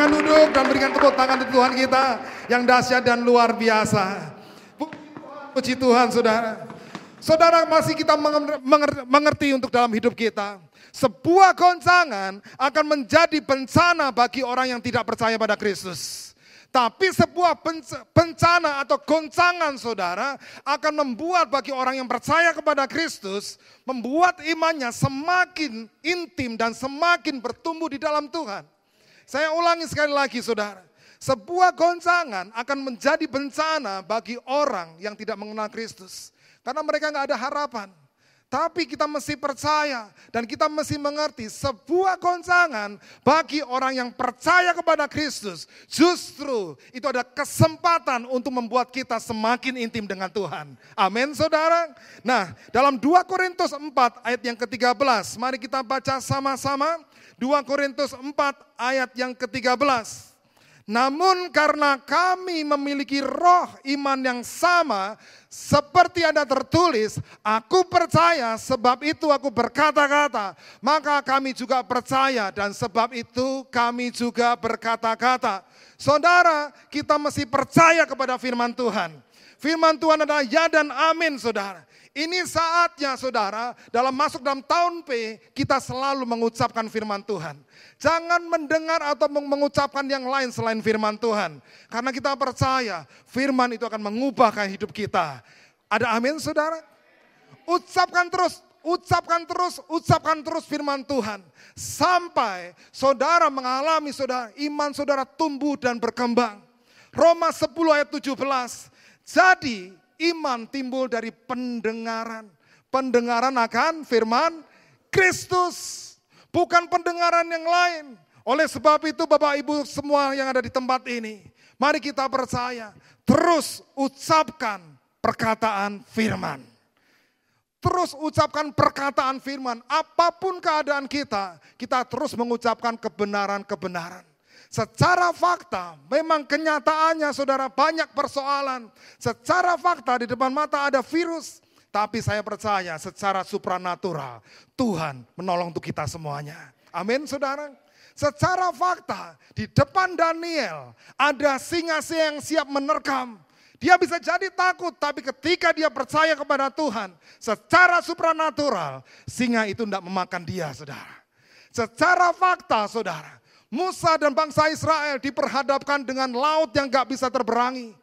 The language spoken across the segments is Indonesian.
silakan duduk dan berikan tepuk tangan untuk Tuhan kita yang dahsyat dan luar biasa. Puji Tuhan saudara. Saudara masih kita mengerti untuk dalam hidup kita. Sebuah goncangan akan menjadi bencana bagi orang yang tidak percaya pada Kristus. Tapi sebuah bencana atau goncangan saudara akan membuat bagi orang yang percaya kepada Kristus, membuat imannya semakin intim dan semakin bertumbuh di dalam Tuhan. Saya ulangi sekali lagi saudara. Sebuah goncangan akan menjadi bencana bagi orang yang tidak mengenal Kristus. Karena mereka nggak ada harapan. Tapi kita mesti percaya dan kita mesti mengerti sebuah goncangan bagi orang yang percaya kepada Kristus. Justru itu ada kesempatan untuk membuat kita semakin intim dengan Tuhan. Amin saudara. Nah dalam 2 Korintus 4 ayat yang ke-13. Mari kita baca sama-sama. 2 Korintus 4 ayat yang ke-13. Namun karena kami memiliki roh iman yang sama, seperti ada tertulis, aku percaya sebab itu aku berkata-kata. Maka kami juga percaya dan sebab itu kami juga berkata-kata. Saudara, kita mesti percaya kepada firman Tuhan. Firman Tuhan adalah ya dan amin saudara. Ini saatnya saudara, dalam masuk dalam tahun P, kita selalu mengucapkan firman Tuhan. Jangan mendengar atau mengucapkan yang lain selain firman Tuhan. Karena kita percaya firman itu akan mengubah hidup kita. Ada amin saudara? Ucapkan terus, ucapkan terus, ucapkan terus firman Tuhan. Sampai saudara mengalami saudara, iman saudara tumbuh dan berkembang. Roma 10 ayat 17. Jadi Iman timbul dari pendengaran. Pendengaran akan firman Kristus. Bukan pendengaran yang lain. Oleh sebab itu Bapak Ibu semua yang ada di tempat ini. Mari kita percaya. Terus ucapkan perkataan firman. Terus ucapkan perkataan firman. Apa pun keadaan kita, kita terus mengucapkan kebenaran-kebenaran. Secara fakta, memang kenyataannya saudara banyak persoalan. Secara fakta di depan mata ada virus. Tapi saya percaya secara supranatural Tuhan menolong untuk kita semuanya. Amin saudara. Secara fakta di depan Daniel ada singa-singa yang siap menerkam. Dia bisa jadi takut, tapi ketika dia percaya kepada Tuhan, secara supranatural, singa itu tidak memakan dia, saudara. Secara fakta, saudara, Musa dan bangsa Israel diperhadapkan dengan laut yang gak bisa terberangi.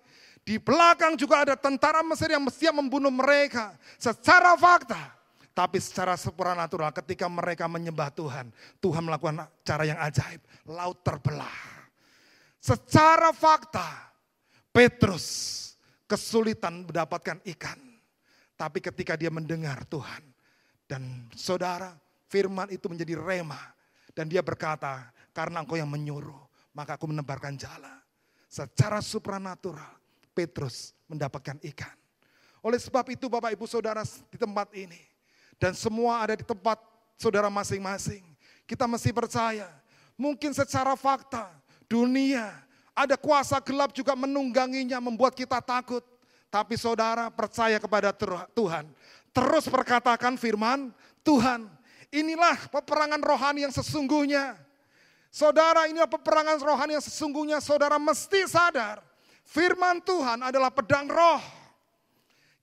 Di belakang juga ada tentara Mesir yang mesti membunuh mereka secara fakta. Tapi secara supranatural ketika mereka menyembah Tuhan, Tuhan melakukan cara yang ajaib. Laut terbelah. Secara fakta, Petrus kesulitan mendapatkan ikan. Tapi ketika dia mendengar Tuhan dan saudara, firman itu menjadi rema. Dan dia berkata, karena engkau yang menyuruh, maka aku menebarkan jala. Secara supranatural, Petrus mendapatkan ikan. Oleh sebab itu Bapak Ibu Saudara di tempat ini, dan semua ada di tempat saudara masing-masing, kita mesti percaya, mungkin secara fakta, dunia, ada kuasa gelap juga menungganginya, membuat kita takut. Tapi saudara percaya kepada Tuhan. Terus perkatakan firman Tuhan. Inilah peperangan rohani yang sesungguhnya. Saudara inilah peperangan rohani yang sesungguhnya saudara mesti sadar. Firman Tuhan adalah pedang roh.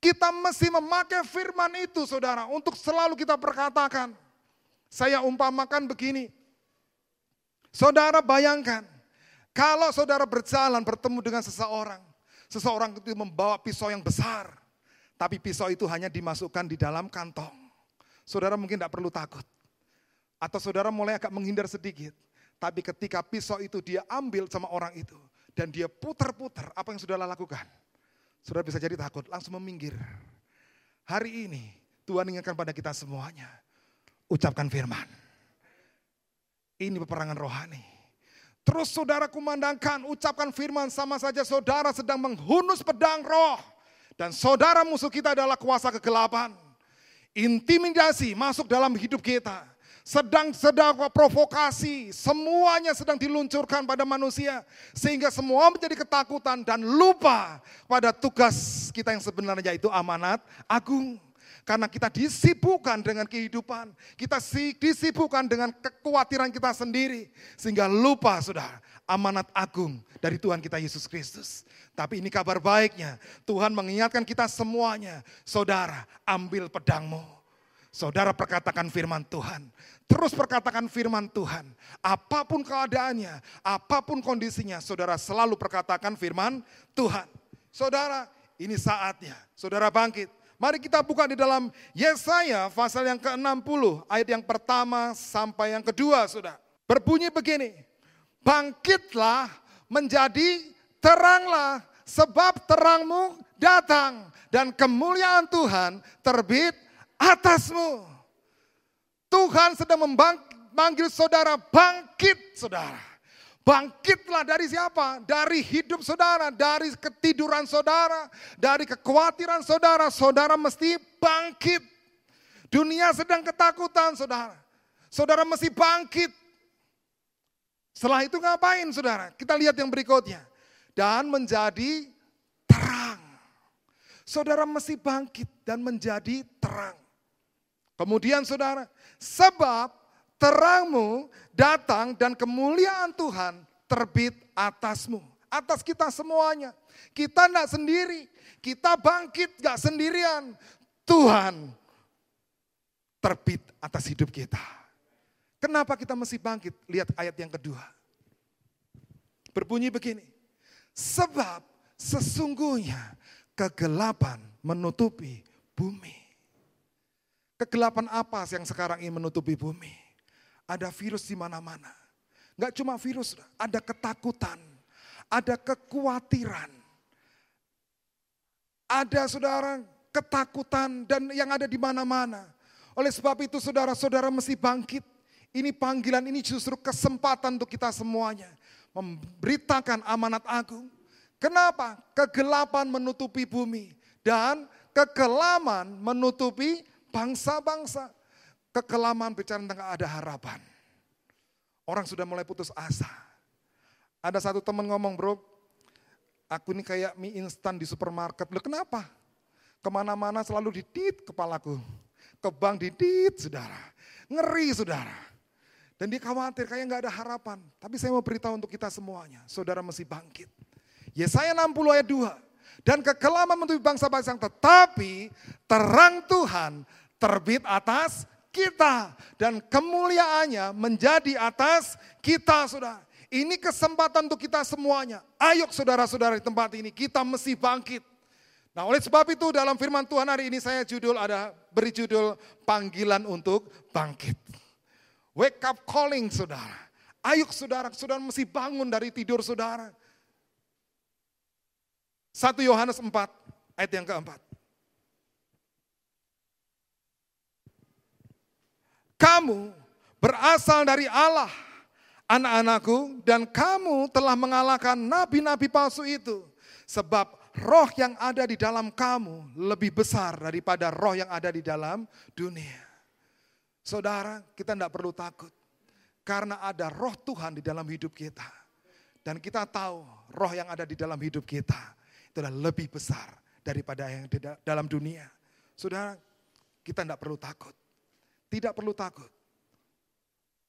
Kita mesti memakai firman itu saudara untuk selalu kita perkatakan. Saya umpamakan begini. Saudara bayangkan, kalau saudara berjalan bertemu dengan seseorang, seseorang itu membawa pisau yang besar, tapi pisau itu hanya dimasukkan di dalam kantong. Saudara mungkin tidak perlu takut. Atau saudara mulai agak menghindar sedikit. Tapi ketika pisau itu dia ambil sama orang itu. Dan dia putar-putar apa yang sudah lakukan. Sudah bisa jadi takut, langsung meminggir. Hari ini Tuhan ingatkan pada kita semuanya. Ucapkan firman. Ini peperangan rohani. Terus saudara kumandangkan, ucapkan firman sama saja saudara sedang menghunus pedang roh. Dan saudara musuh kita adalah kuasa kegelapan. Intimidasi masuk dalam hidup kita sedang sedang provokasi, semuanya sedang diluncurkan pada manusia sehingga semua menjadi ketakutan dan lupa pada tugas kita yang sebenarnya itu amanat agung. Karena kita disibukkan dengan kehidupan. Kita disibukkan dengan kekhawatiran kita sendiri. Sehingga lupa saudara amanat agung dari Tuhan kita Yesus Kristus. Tapi ini kabar baiknya. Tuhan mengingatkan kita semuanya. Saudara ambil pedangmu. Saudara perkatakan firman Tuhan. Terus perkatakan firman Tuhan. Apa pun keadaannya, apa pun kondisinya, saudara selalu perkatakan firman Tuhan. Saudara, ini saatnya. Saudara bangkit Mari kita buka di dalam Yesaya pasal yang ke-60 ayat yang pertama sampai yang kedua sudah. Berbunyi begini, bangkitlah menjadi teranglah sebab terangmu datang dan kemuliaan Tuhan terbit atasmu. Tuhan sedang memanggil saudara bangkit saudara. Bangkitlah dari siapa? Dari hidup saudara, dari ketiduran saudara, dari kekhawatiran saudara. Saudara mesti bangkit. Dunia sedang ketakutan saudara. Saudara mesti bangkit. Setelah itu ngapain saudara? Kita lihat yang berikutnya. Dan menjadi terang. Saudara mesti bangkit dan menjadi terang. Kemudian saudara, sebab terangmu datang dan kemuliaan Tuhan terbit atasmu. Atas kita semuanya. Kita tidak sendiri. Kita bangkit gak sendirian. Tuhan terbit atas hidup kita. Kenapa kita mesti bangkit? Lihat ayat yang kedua. Berbunyi begini. Sebab sesungguhnya kegelapan menutupi bumi. Kegelapan apa yang sekarang ini menutupi bumi? Ada virus di mana-mana. Enggak cuma virus, ada ketakutan, ada kekhawatiran. Ada saudara ketakutan dan yang ada di mana-mana. Oleh sebab itu saudara-saudara mesti bangkit. Ini panggilan, ini justru kesempatan untuk kita semuanya. Memberitakan amanat agung. Kenapa? Kegelapan menutupi bumi. Dan kekelaman menutupi bangsa-bangsa. Kekelaman bicara tentang ada harapan. Orang sudah mulai putus asa. Ada satu teman ngomong, bro, aku ini kayak mie instan di supermarket. Loh kenapa? Ke mana-mana selalu didit kepalaku. Ke bank didit, saudara. Ngeri, saudara. Dan dia khawatir, kayak nggak ada harapan. Tapi saya mau beritahu untuk kita semuanya, saudara mesti bangkit. Yesaya 60 ayat 2. Dan kekelaman menutupi bangsa-bangsa, tetapi terang Tuhan terbit atas kita dan kemuliaannya menjadi atas kita saudara. Ini kesempatan untuk kita semuanya. Ayo saudara-saudara di tempat ini kita mesti bangkit. Nah oleh sebab itu dalam firman Tuhan hari ini saya judul ada beri judul panggilan untuk bangkit. Wake up calling saudara. Ayo saudara, saudara mesti bangun dari tidur saudara. 1 Yohanes 4 ayat yang keempat. Kamu berasal dari Allah, anak-anakku, dan kamu telah mengalahkan nabi-nabi palsu itu. Sebab roh yang ada di dalam kamu lebih besar daripada roh yang ada di dalam dunia. Saudara, kita tidak perlu takut. Karena ada roh Tuhan di dalam hidup kita. Dan kita tahu roh yang ada di dalam hidup kita itu adalah lebih besar daripada yang di dalam dunia. Saudara, kita tidak perlu takut. Tidak perlu takut.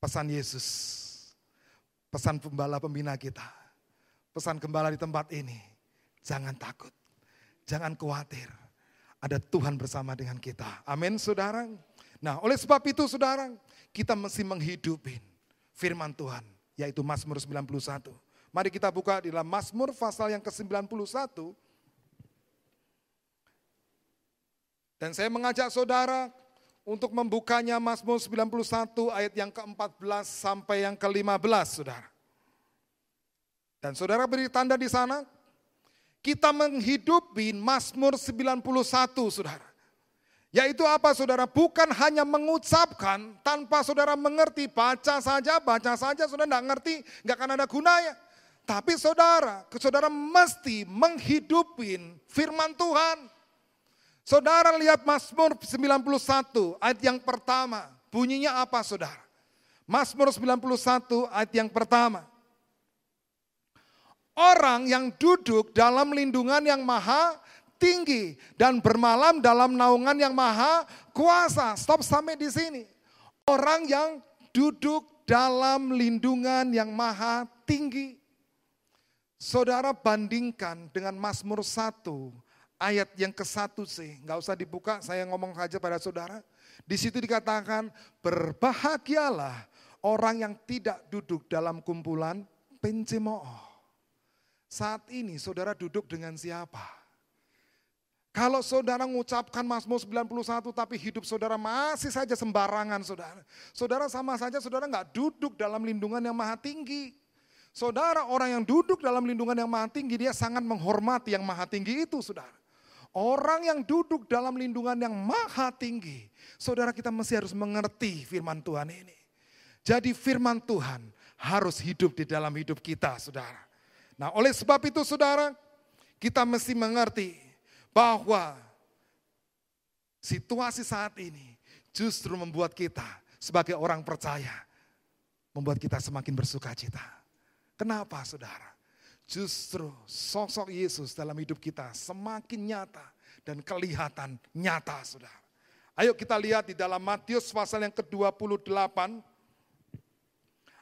Pesan Yesus, pesan pembala pembina kita, pesan gembala di tempat ini, jangan takut, jangan khawatir. Ada Tuhan bersama dengan kita. Amin saudara. Nah oleh sebab itu saudara, kita mesti menghidupin firman Tuhan, yaitu Mazmur 91. Mari kita buka di dalam Mazmur pasal yang ke-91. Dan saya mengajak saudara untuk membukanya Mazmur 91 ayat yang ke-14 sampai yang ke-15, Saudara. Dan Saudara beri tanda di sana, kita menghidupi Mazmur 91, Saudara. Yaitu apa saudara? Bukan hanya mengucapkan tanpa saudara mengerti, baca saja, baca saja, saudara tidak ngerti, nggak akan ada gunanya. Tapi saudara, saudara mesti menghidupin firman Tuhan. Saudara lihat Mazmur 91 ayat yang pertama. Bunyinya apa saudara? Mazmur 91 ayat yang pertama. Orang yang duduk dalam lindungan yang maha tinggi dan bermalam dalam naungan yang maha kuasa. Stop sampai di sini. Orang yang duduk dalam lindungan yang maha tinggi. Saudara bandingkan dengan Mazmur 1 ayat yang ke satu sih. Nggak usah dibuka, saya ngomong saja pada saudara. Di situ dikatakan berbahagialah orang yang tidak duduk dalam kumpulan pencemooh. Saat ini saudara duduk dengan siapa? Kalau saudara mengucapkan Mazmur 91 tapi hidup saudara masih saja sembarangan saudara. Saudara sama saja saudara nggak duduk dalam lindungan yang maha tinggi. Saudara orang yang duduk dalam lindungan yang maha tinggi, dia sangat menghormati yang maha tinggi itu saudara. Orang yang duduk dalam lindungan yang maha tinggi, saudara kita mesti harus mengerti firman Tuhan ini. Jadi firman Tuhan harus hidup di dalam hidup kita saudara. Nah oleh sebab itu saudara, kita mesti mengerti bahwa situasi saat ini justru membuat kita sebagai orang percaya, membuat kita semakin bersuka cita. Kenapa saudara? Justru sosok Yesus dalam hidup kita semakin nyata dan kelihatan nyata saudara. Ayo kita lihat di dalam Matius pasal yang ke-28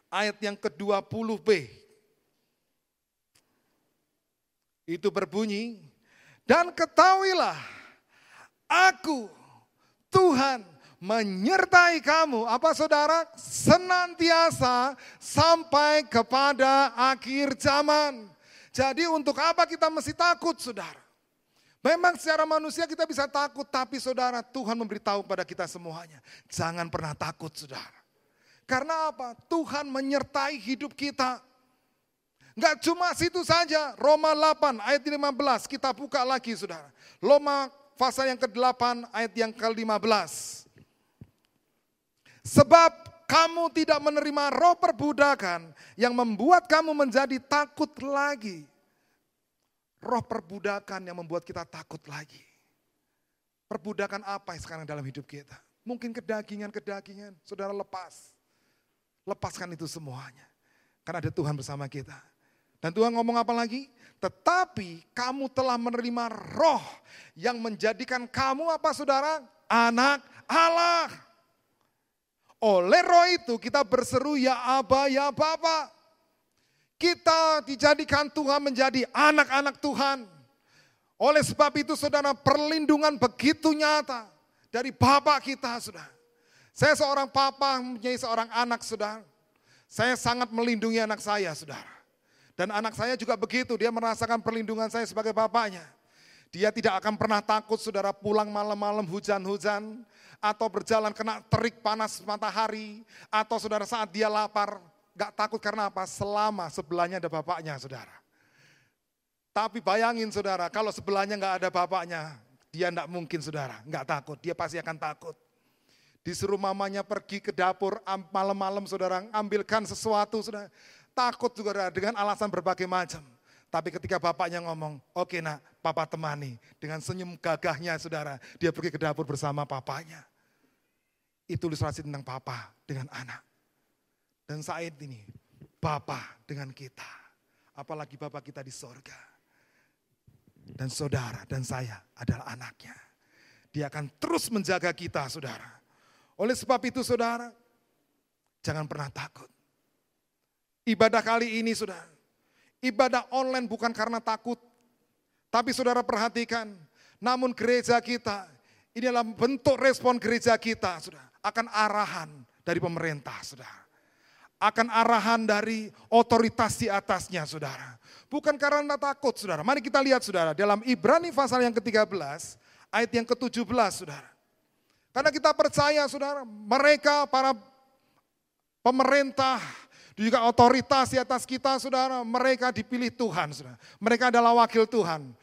ayat yang ke-20b. Itu berbunyi, dan ketahuilah aku Tuhan menyertai kamu, apa saudara? Senantiasa sampai kepada akhir zaman. Jadi untuk apa kita mesti takut saudara? Memang secara manusia kita bisa takut, tapi saudara Tuhan memberitahu pada kita semuanya. Jangan pernah takut saudara. Karena apa? Tuhan menyertai hidup kita. Enggak cuma situ saja, Roma 8 ayat 15, kita buka lagi saudara. Roma pasal yang ke-8 ayat yang ke-15. Sebab kamu tidak menerima roh perbudakan yang membuat kamu menjadi takut lagi. Roh perbudakan yang membuat kita takut lagi. Perbudakan apa yang sekarang dalam hidup kita? Mungkin kedagingan-kedagingan, saudara lepas. Lepaskan itu semuanya. Karena ada Tuhan bersama kita. Dan Tuhan ngomong apa lagi? Tetapi kamu telah menerima roh yang menjadikan kamu apa saudara? Anak Allah. Oleh roh itu kita berseru ya Aba, ya Bapa. Kita dijadikan Tuhan menjadi anak-anak Tuhan. Oleh sebab itu saudara perlindungan begitu nyata dari Bapak kita saudara. Saya seorang papa mempunyai seorang anak saudara. Saya sangat melindungi anak saya saudara. Dan anak saya juga begitu, dia merasakan perlindungan saya sebagai bapaknya. Dia tidak akan pernah takut saudara pulang malam-malam hujan-hujan atau berjalan kena terik panas matahari atau saudara saat dia lapar gak takut karena apa? Selama sebelahnya ada bapaknya saudara. Tapi bayangin saudara, kalau sebelahnya gak ada bapaknya, dia gak mungkin saudara, gak takut, dia pasti akan takut. Disuruh mamanya pergi ke dapur malam-malam saudara, ambilkan sesuatu saudara. Takut saudara dengan alasan berbagai macam. Tapi ketika bapaknya ngomong, oke okay, nak, papa temani. Dengan senyum gagahnya saudara, dia pergi ke dapur bersama papanya. Itu ilustrasi tentang papa dengan anak. Dan saat ini, papa dengan kita. Apalagi bapak kita di sorga. Dan saudara dan saya adalah anaknya. Dia akan terus menjaga kita saudara. Oleh sebab itu saudara, jangan pernah takut. Ibadah kali ini saudara, Ibadah online bukan karena takut. Tapi saudara perhatikan, namun gereja kita, ini adalah bentuk respon gereja kita, sudah akan arahan dari pemerintah, saudara. Akan arahan dari otoritas di atasnya, saudara. Bukan karena takut, saudara. Mari kita lihat, saudara, dalam Ibrani pasal yang ke-13, ayat yang ke-17, saudara. Karena kita percaya, saudara, mereka para pemerintah, juga otoritas di atas kita, saudara, mereka dipilih Tuhan, saudara. Mereka adalah wakil Tuhan.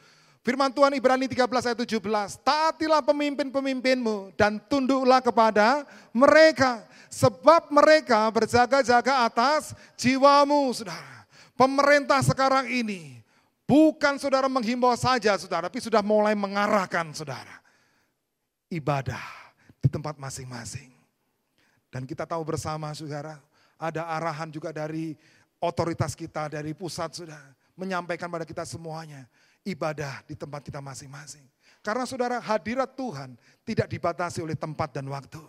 Firman Tuhan Ibrani 13 ayat 17, taatilah pemimpin-pemimpinmu dan tunduklah kepada mereka. Sebab mereka berjaga-jaga atas jiwamu, saudara. Pemerintah sekarang ini bukan saudara menghimbau saja, saudara, tapi sudah mulai mengarahkan, saudara. Ibadah di tempat masing-masing. Dan kita tahu bersama, saudara, ada arahan juga dari otoritas kita, dari pusat sudah menyampaikan pada kita semuanya. ibadah di tempat kita masing-masing. Karena saudara hadirat Tuhan tidak dibatasi oleh tempat dan waktu.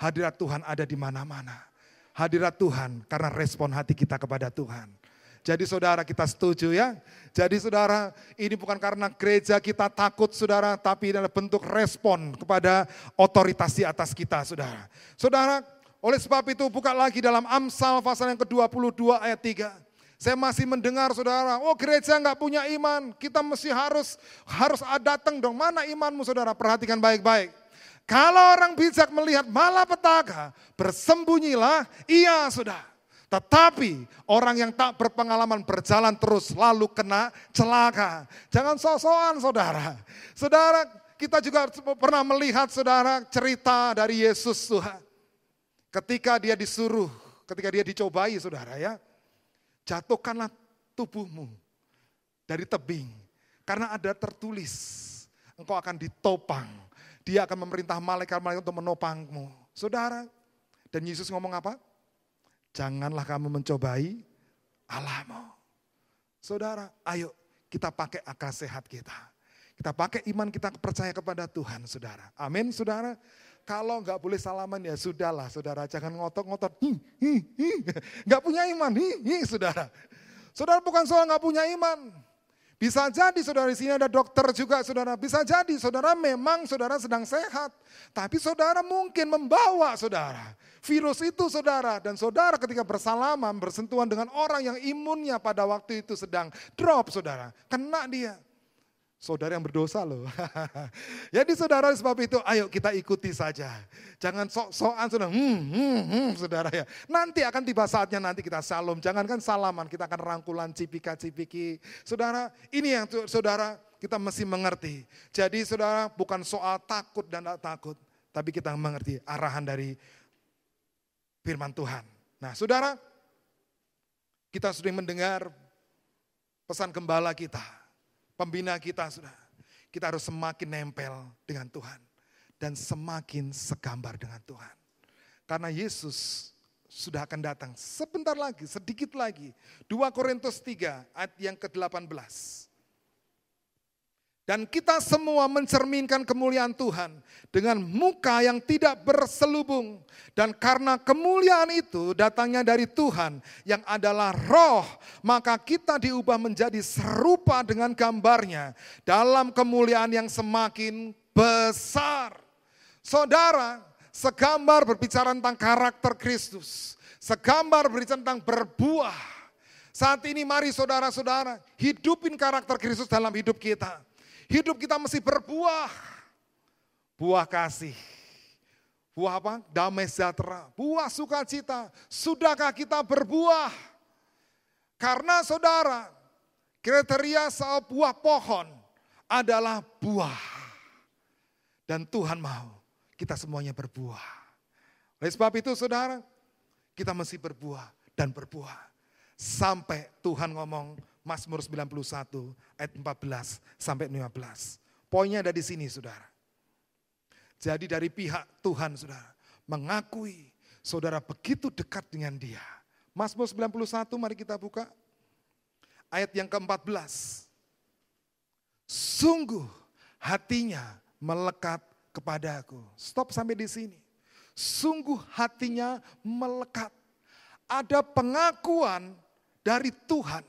Hadirat Tuhan ada di mana-mana. Hadirat Tuhan karena respon hati kita kepada Tuhan. Jadi saudara kita setuju ya. Jadi saudara ini bukan karena gereja kita takut saudara. Tapi adalah bentuk respon kepada otoritas di atas kita saudara. Saudara oleh sebab itu buka lagi dalam Amsal pasal yang ke-22 ayat 3. Saya masih mendengar saudara, oh gereja nggak punya iman, kita mesti harus harus datang dong. Mana imanmu saudara? Perhatikan baik-baik. Kalau orang bijak melihat malapetaka, bersembunyilah, iya sudah. Tetapi orang yang tak berpengalaman berjalan terus lalu kena celaka. Jangan sok-sokan saudara. Saudara kita juga pernah melihat saudara cerita dari Yesus Tuhan. Ketika dia disuruh, ketika dia dicobai saudara ya. Jatuhkanlah tubuhmu dari tebing. Karena ada tertulis, engkau akan ditopang. Dia akan memerintah malaikat-malaikat untuk menopangmu. Saudara, dan Yesus ngomong apa? Janganlah kamu mencobai Allahmu. Saudara, ayo kita pakai akal sehat kita. Kita pakai iman kita percaya kepada Tuhan, saudara. Amin, saudara. Kalau nggak boleh salaman ya sudahlah, saudara. Jangan ngotot-ngotot. Nggak punya iman, hi, hi, saudara. Saudara bukan soal nggak punya iman. Bisa jadi saudara di sini ada dokter juga saudara. Bisa jadi saudara memang saudara sedang sehat. Tapi saudara mungkin membawa saudara. Virus itu saudara. Dan saudara ketika bersalaman bersentuhan dengan orang yang imunnya pada waktu itu sedang drop saudara. Kena dia. Saudara yang berdosa loh. Jadi saudara sebab itu ayo kita ikuti saja. Jangan sok-sokan saudara. Hmm, hmm, hmm, saudara ya. Nanti akan tiba saatnya nanti kita salam. Jangankan salaman, kita akan rangkulan cipika-cipiki. Saudara, ini yang saudara kita mesti mengerti. Jadi saudara bukan soal takut dan tak takut. Tapi kita mengerti arahan dari firman Tuhan. Nah saudara, kita sudah mendengar pesan gembala kita pembina kita sudah. Kita harus semakin nempel dengan Tuhan. Dan semakin segambar dengan Tuhan. Karena Yesus sudah akan datang sebentar lagi, sedikit lagi. 2 Korintus 3 ayat yang ke-18. Dan kita semua mencerminkan kemuliaan Tuhan dengan muka yang tidak berselubung. Dan karena kemuliaan itu datangnya dari Tuhan yang adalah roh, maka kita diubah menjadi serupa dengan gambarnya dalam kemuliaan yang semakin besar. Saudara, segambar berbicara tentang karakter Kristus. Segambar berbicara tentang berbuah. Saat ini mari saudara-saudara hidupin karakter Kristus dalam hidup kita Hidup kita mesti berbuah. Buah kasih. Buah apa? Damai sejahtera. Buah sukacita. Sudahkah kita berbuah? Karena saudara, kriteria soal buah pohon adalah buah. Dan Tuhan mau kita semuanya berbuah. Oleh sebab itu saudara, kita mesti berbuah dan berbuah. Sampai Tuhan ngomong, Mazmur 91 ayat 14 sampai 15. Poinnya ada di sini saudara. Jadi dari pihak Tuhan saudara, mengakui saudara begitu dekat dengan dia. Mazmur 91 mari kita buka. Ayat yang ke-14. Sungguh hatinya melekat kepadaku. Stop sampai di sini. Sungguh hatinya melekat. Ada pengakuan dari Tuhan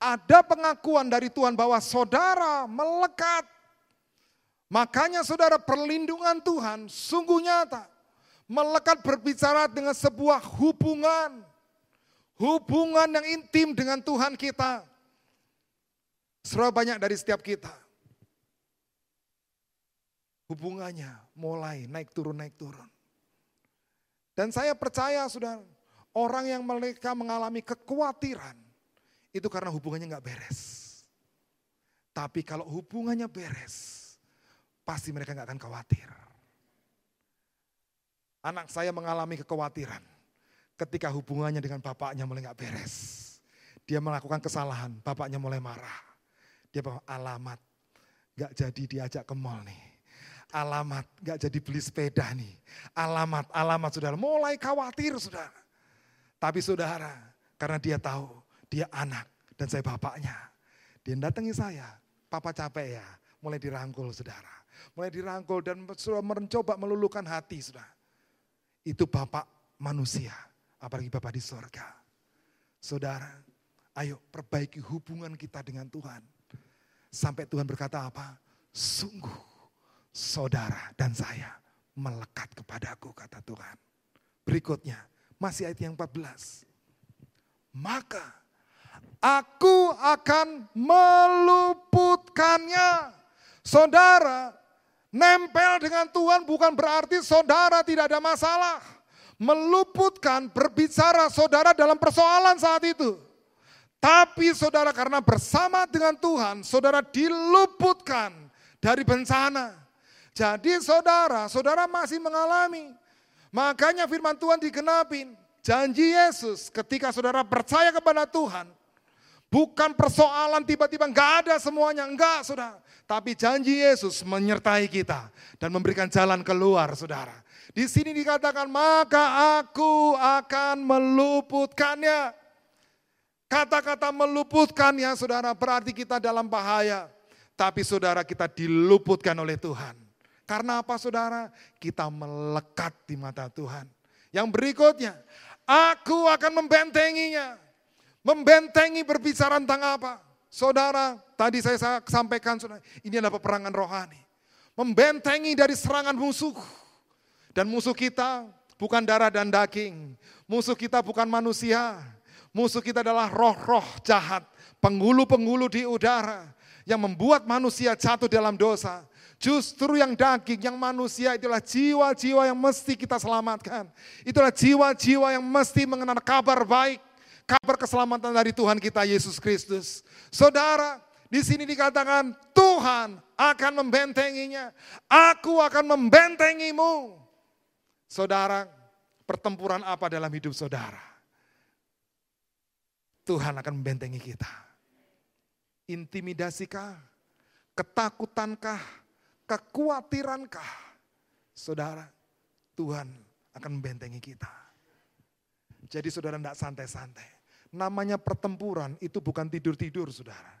ada pengakuan dari Tuhan bahwa saudara melekat. Makanya saudara perlindungan Tuhan sungguh nyata. Melekat berbicara dengan sebuah hubungan. Hubungan yang intim dengan Tuhan kita. Serba banyak dari setiap kita. Hubungannya mulai naik turun, naik turun. Dan saya percaya sudah orang yang mereka mengalami kekhawatiran itu karena hubungannya nggak beres. Tapi kalau hubungannya beres, pasti mereka nggak akan khawatir. Anak saya mengalami kekhawatiran ketika hubungannya dengan bapaknya mulai nggak beres. Dia melakukan kesalahan, bapaknya mulai marah. Dia bawa alamat, nggak jadi diajak ke mall nih. Alamat, nggak jadi beli sepeda nih. Alamat, alamat saudara, mulai khawatir saudara. Tapi saudara, karena dia tahu dia anak dan saya bapaknya. Dia datangi saya. Papa capek ya, mulai dirangkul saudara. Mulai dirangkul dan sudah mencoba melulukan hati saudara. Itu Bapak manusia, apalagi Bapak di sorga. Saudara, ayo perbaiki hubungan kita dengan Tuhan. Sampai Tuhan berkata apa? Sungguh saudara dan saya melekat kepadaku kata Tuhan. Berikutnya, masih ayat yang 14. Maka aku akan meluputkannya. Saudara, nempel dengan Tuhan bukan berarti saudara tidak ada masalah. Meluputkan berbicara saudara dalam persoalan saat itu. Tapi saudara karena bersama dengan Tuhan, saudara diluputkan dari bencana. Jadi saudara, saudara masih mengalami. Makanya firman Tuhan digenapin. Janji Yesus ketika saudara percaya kepada Tuhan, bukan persoalan tiba-tiba enggak ada semuanya, enggak saudara. Tapi janji Yesus menyertai kita dan memberikan jalan keluar saudara. Di sini dikatakan maka aku akan meluputkannya. Kata-kata meluputkannya saudara berarti kita dalam bahaya. Tapi saudara kita diluputkan oleh Tuhan. Karena apa saudara? Kita melekat di mata Tuhan. Yang berikutnya, Aku akan membentenginya. Membentengi berbicara tentang apa? Saudara, tadi saya sampaikan, saudara, ini adalah peperangan rohani. Membentengi dari serangan musuh. Dan musuh kita bukan darah dan daging. Musuh kita bukan manusia. Musuh kita adalah roh-roh jahat. Penghulu-penghulu di udara. Yang membuat manusia jatuh dalam dosa. Justru yang daging, yang manusia itulah jiwa-jiwa yang mesti kita selamatkan. Itulah jiwa-jiwa yang mesti mengenal kabar baik, kabar keselamatan dari Tuhan kita Yesus Kristus. Saudara, di sini dikatakan Tuhan akan membentenginya. Aku akan membentengimu. Saudara, pertempuran apa dalam hidup saudara? Tuhan akan membentengi kita. Intimidasikah? Ketakutankah? kekhawatirankah? Saudara, Tuhan akan membentengi kita. Jadi saudara tidak santai-santai. Namanya pertempuran itu bukan tidur-tidur saudara.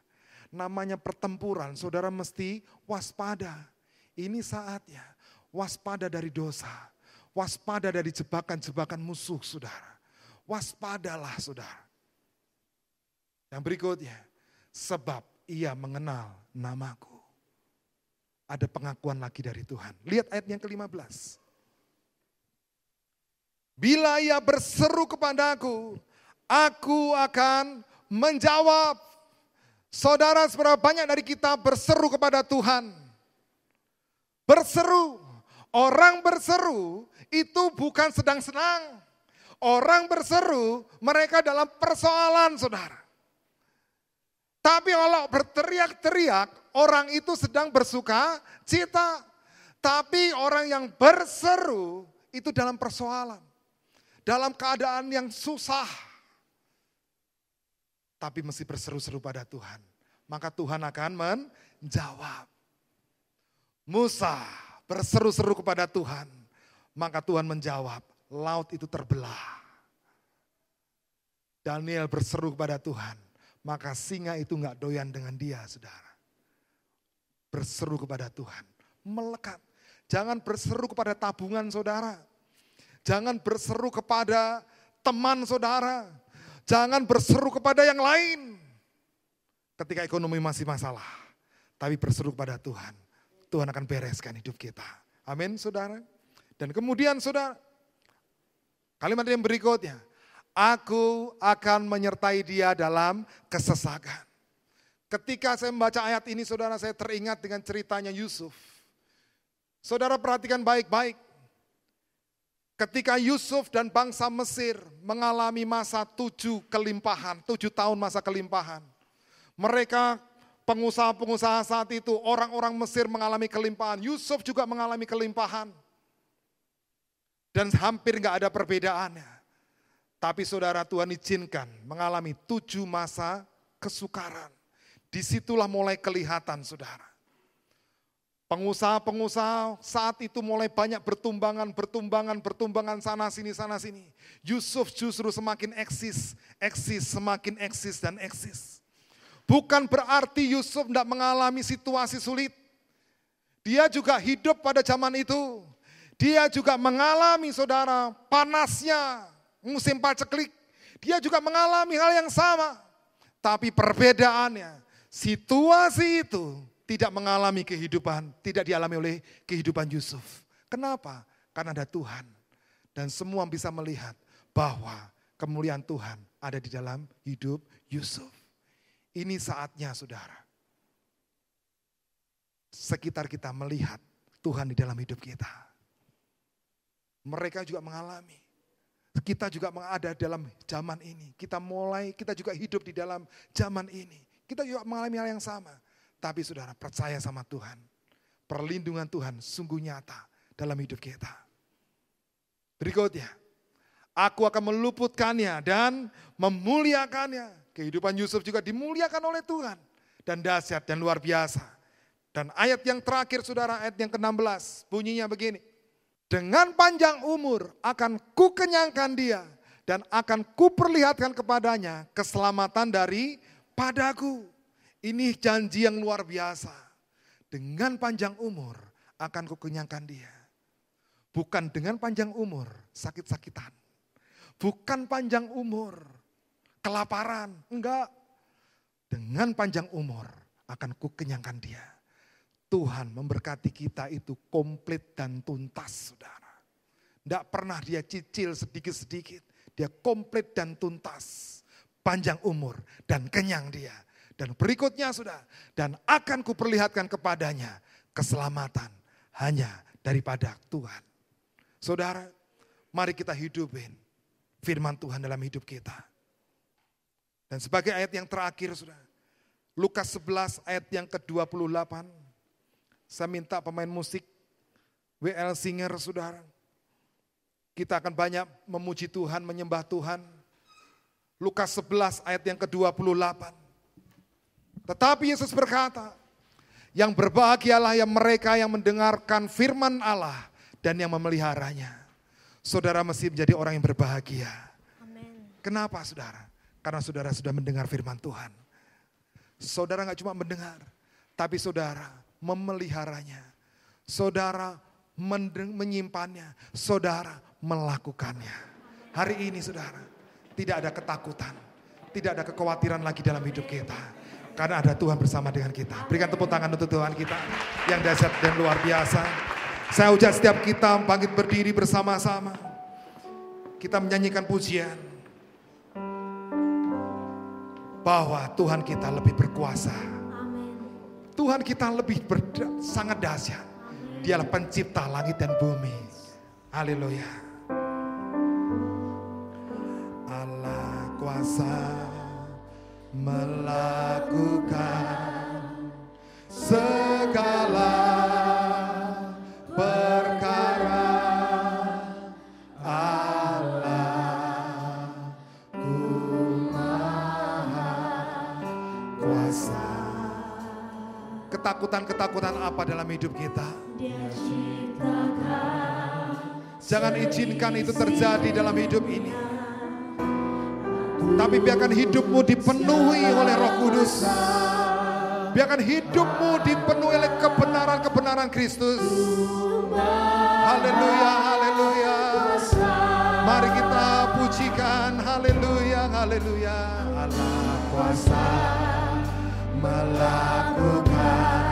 Namanya pertempuran, saudara mesti waspada. Ini saatnya, waspada dari dosa. Waspada dari jebakan-jebakan musuh saudara. Waspadalah saudara. Yang berikutnya, sebab ia mengenal namaku ada pengakuan lagi dari Tuhan. Lihat ayat yang ke-15. Bila ia berseru kepadaku, aku akan menjawab. Saudara, seberapa banyak dari kita berseru kepada Tuhan? Berseru. Orang berseru itu bukan sedang senang. Orang berseru, mereka dalam persoalan, saudara. Tapi kalau berteriak-teriak, orang itu sedang bersuka cita. Tapi orang yang berseru itu dalam persoalan. Dalam keadaan yang susah. Tapi mesti berseru-seru pada Tuhan. Maka Tuhan akan menjawab. Musa berseru-seru kepada Tuhan. Maka Tuhan menjawab, laut itu terbelah. Daniel berseru kepada Tuhan, maka singa itu nggak doyan dengan dia, saudara berseru kepada Tuhan. Melekat. Jangan berseru kepada tabungan saudara. Jangan berseru kepada teman saudara. Jangan berseru kepada yang lain. Ketika ekonomi masih masalah. Tapi berseru kepada Tuhan. Tuhan akan bereskan hidup kita. Amin saudara. Dan kemudian saudara. Kalimat yang berikutnya. Aku akan menyertai dia dalam kesesakan. Ketika saya membaca ayat ini, saudara saya teringat dengan ceritanya Yusuf. Saudara perhatikan baik-baik. Ketika Yusuf dan bangsa Mesir mengalami masa tujuh kelimpahan, tujuh tahun masa kelimpahan. Mereka pengusaha-pengusaha saat itu, orang-orang Mesir mengalami kelimpahan. Yusuf juga mengalami kelimpahan. Dan hampir nggak ada perbedaannya. Tapi saudara Tuhan izinkan mengalami tujuh masa kesukaran. Di situlah mulai kelihatan saudara. Pengusaha-pengusaha saat itu mulai banyak bertumbangan, bertumbangan, bertumbangan sana sini, sana sini. Yusuf justru semakin eksis, eksis, semakin eksis dan eksis. Bukan berarti Yusuf tidak mengalami situasi sulit. Dia juga hidup pada zaman itu. Dia juga mengalami saudara panasnya musim paceklik. Dia juga mengalami hal yang sama. Tapi perbedaannya, situasi itu tidak mengalami kehidupan, tidak dialami oleh kehidupan Yusuf. Kenapa? Karena ada Tuhan. Dan semua bisa melihat bahwa kemuliaan Tuhan ada di dalam hidup Yusuf. Ini saatnya saudara. Sekitar kita melihat Tuhan di dalam hidup kita. Mereka juga mengalami. Kita juga ada dalam zaman ini. Kita mulai, kita juga hidup di dalam zaman ini. Kita juga mengalami hal yang sama. Tapi saudara percaya sama Tuhan. Perlindungan Tuhan sungguh nyata dalam hidup kita. Berikutnya, aku akan meluputkannya dan memuliakannya. Kehidupan Yusuf juga dimuliakan oleh Tuhan. Dan dahsyat dan luar biasa. Dan ayat yang terakhir saudara, ayat yang ke-16, bunyinya begini. Dengan panjang umur akan ku kenyangkan dia dan akan ku perlihatkan kepadanya keselamatan dari padaku. Ini janji yang luar biasa. Dengan panjang umur akan ku kenyangkan dia. Bukan dengan panjang umur sakit-sakitan. Bukan panjang umur kelaparan. Enggak. Dengan panjang umur akan ku kenyangkan dia Tuhan memberkati kita itu komplit dan tuntas, saudara. Tidak pernah dia cicil sedikit-sedikit. Dia komplit dan tuntas. Panjang umur dan kenyang dia. Dan berikutnya sudah. Dan akan kuperlihatkan kepadanya keselamatan hanya daripada Tuhan. Saudara, mari kita hidupin firman Tuhan dalam hidup kita. Dan sebagai ayat yang terakhir sudah. Lukas 11 ayat yang ke-28. Saya minta pemain musik WL Singer saudara. Kita akan banyak memuji Tuhan, menyembah Tuhan. Lukas 11 ayat yang ke-28. Tetapi Yesus berkata, yang berbahagialah yang mereka yang mendengarkan firman Allah dan yang memeliharanya. Saudara mesti menjadi orang yang berbahagia. Amen. Kenapa saudara? Karena saudara sudah mendengar firman Tuhan. Saudara nggak cuma mendengar, tapi saudara memeliharanya. Saudara menyimpannya. Saudara melakukannya. Hari ini saudara, tidak ada ketakutan. Tidak ada kekhawatiran lagi dalam hidup kita. Karena ada Tuhan bersama dengan kita. Berikan tepuk tangan untuk Tuhan kita yang dahsyat dan luar biasa. Saya ucap setiap kita bangkit berdiri bersama-sama. Kita menyanyikan pujian. Bahwa Tuhan kita lebih berkuasa Tuhan kita lebih berda, sangat dahsyat. Dialah pencipta langit dan bumi. Haleluya. Allah kuasa segala ketakutan-ketakutan apa dalam hidup kita. Jangan izinkan itu terjadi dalam hidup ini. Tapi biarkan hidupmu dipenuhi oleh roh kudus. Biarkan hidupmu dipenuhi oleh kebenaran-kebenaran Kristus. Haleluya, haleluya. Mari kita pujikan, haleluya, haleluya. Allah kuasa melakukan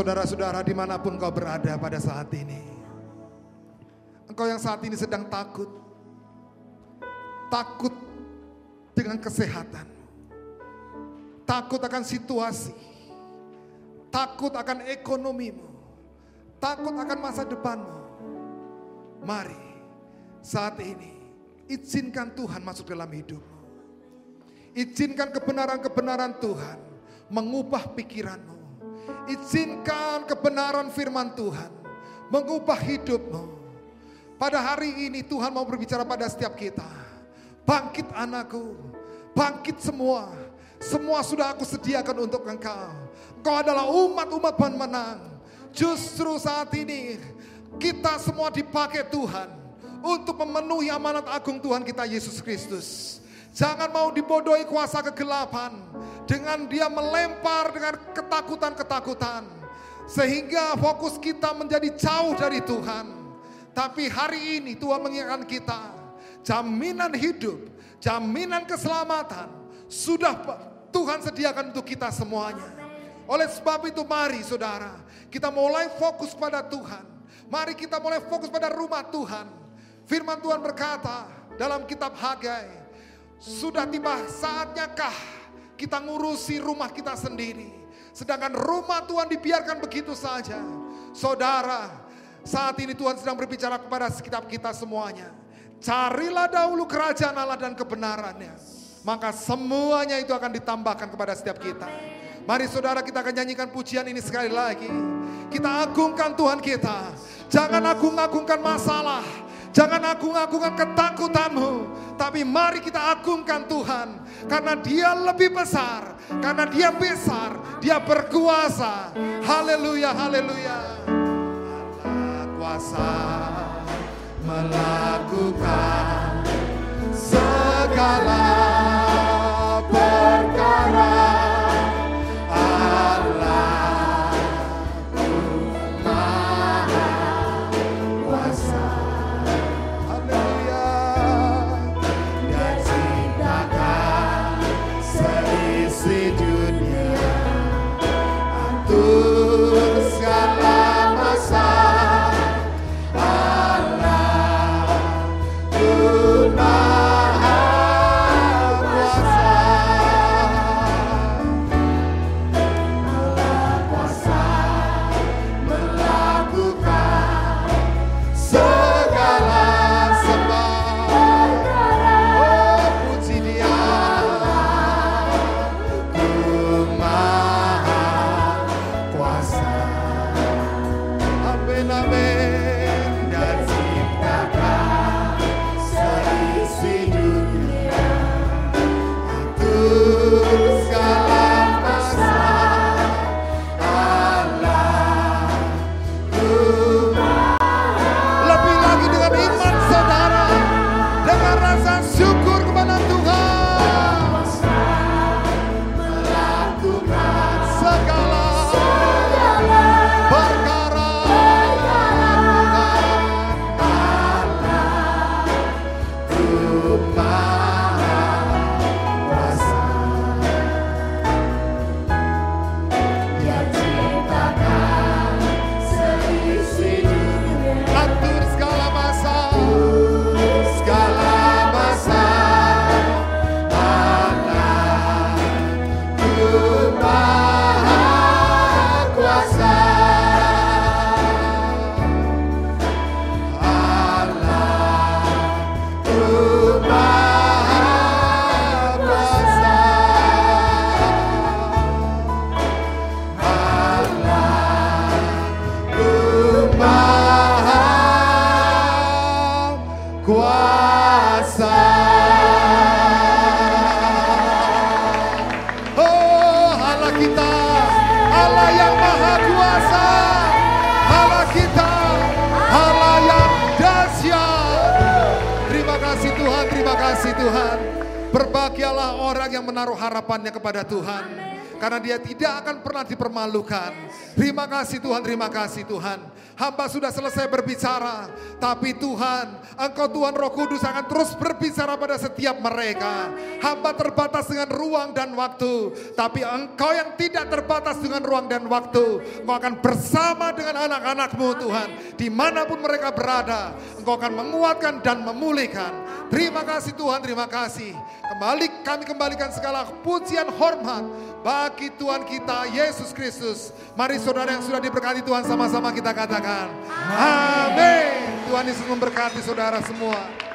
Saudara-saudara di mana pun kau berada pada saat ini Engkau yang saat ini sedang takut Takut dengan kesehatan Takut akan situasi Takut akan ekonomimu Takut akan masa depanmu. Mari saat ini izinkan Tuhan masuk dalam hidupmu. Izinkan kebenaran-kebenaran Tuhan mengubah pikiranmu Izinkan kebenaran firman Tuhan mengubah hidupmu. Pada hari ini Tuhan mau berbicara pada setiap kita. Bangkit anakku, bangkit semua. Semua sudah aku sediakan untuk engkau. Engkau adalah umat-umat pemenang. Justru saat ini kita semua dipakai Tuhan untuk memenuhi amanat agung Tuhan kita Yesus Kristus. Jangan mau dibodohi kuasa kegelapan dengan dia melempar dengan ketakutan-ketakutan sehingga fokus kita menjadi jauh dari Tuhan. Tapi hari ini Tuhan mengingatkan kita jaminan hidup, jaminan keselamatan sudah Tuhan sediakan untuk kita semuanya. Oleh sebab itu mari saudara, kita mulai fokus pada Tuhan. Mari kita mulai fokus pada rumah Tuhan. Firman Tuhan berkata dalam kitab Hagai, sudah tiba saatnya kah kita ngurusi rumah kita sendiri. Sedangkan rumah Tuhan dibiarkan begitu saja. Saudara, saat ini Tuhan sedang berbicara kepada sekitar kita semuanya. Carilah dahulu kerajaan Allah dan kebenarannya. Maka semuanya itu akan ditambahkan kepada setiap kita. Mari saudara kita akan nyanyikan pujian ini sekali lagi. Kita agungkan Tuhan kita. Jangan agung-agungkan masalah. Jangan agung-agungkan ketakutanmu. Tapi mari kita agungkan Tuhan. Karena dia lebih besar. Karena dia besar. Dia berkuasa. Haleluya, haleluya. Allah kuasa menaruh harapannya kepada Tuhan. Karena dia tidak akan pernah dipermalukan. Terima kasih Tuhan, terima kasih Tuhan. Hamba sudah selesai berbicara, tapi Tuhan, Engkau Tuhan Roh Kudus akan terus berbicara pada setiap mereka. Hamba terbatas dengan ruang dan waktu, tapi Engkau yang tidak terbatas dengan ruang dan waktu, Engkau akan bersama dengan anak-anakmu Tuhan, di mana pun mereka berada, Engkau akan menguatkan dan memulihkan. Terima kasih Tuhan, terima kasih. Kembali kami kembalikan segala pujian hormat bagi Tuhan kita Yesus Kristus. Mari saudara yang sudah diberkati Tuhan sama-sama kita katakan. Amin. Tuhan Yesus memberkati saudara semua.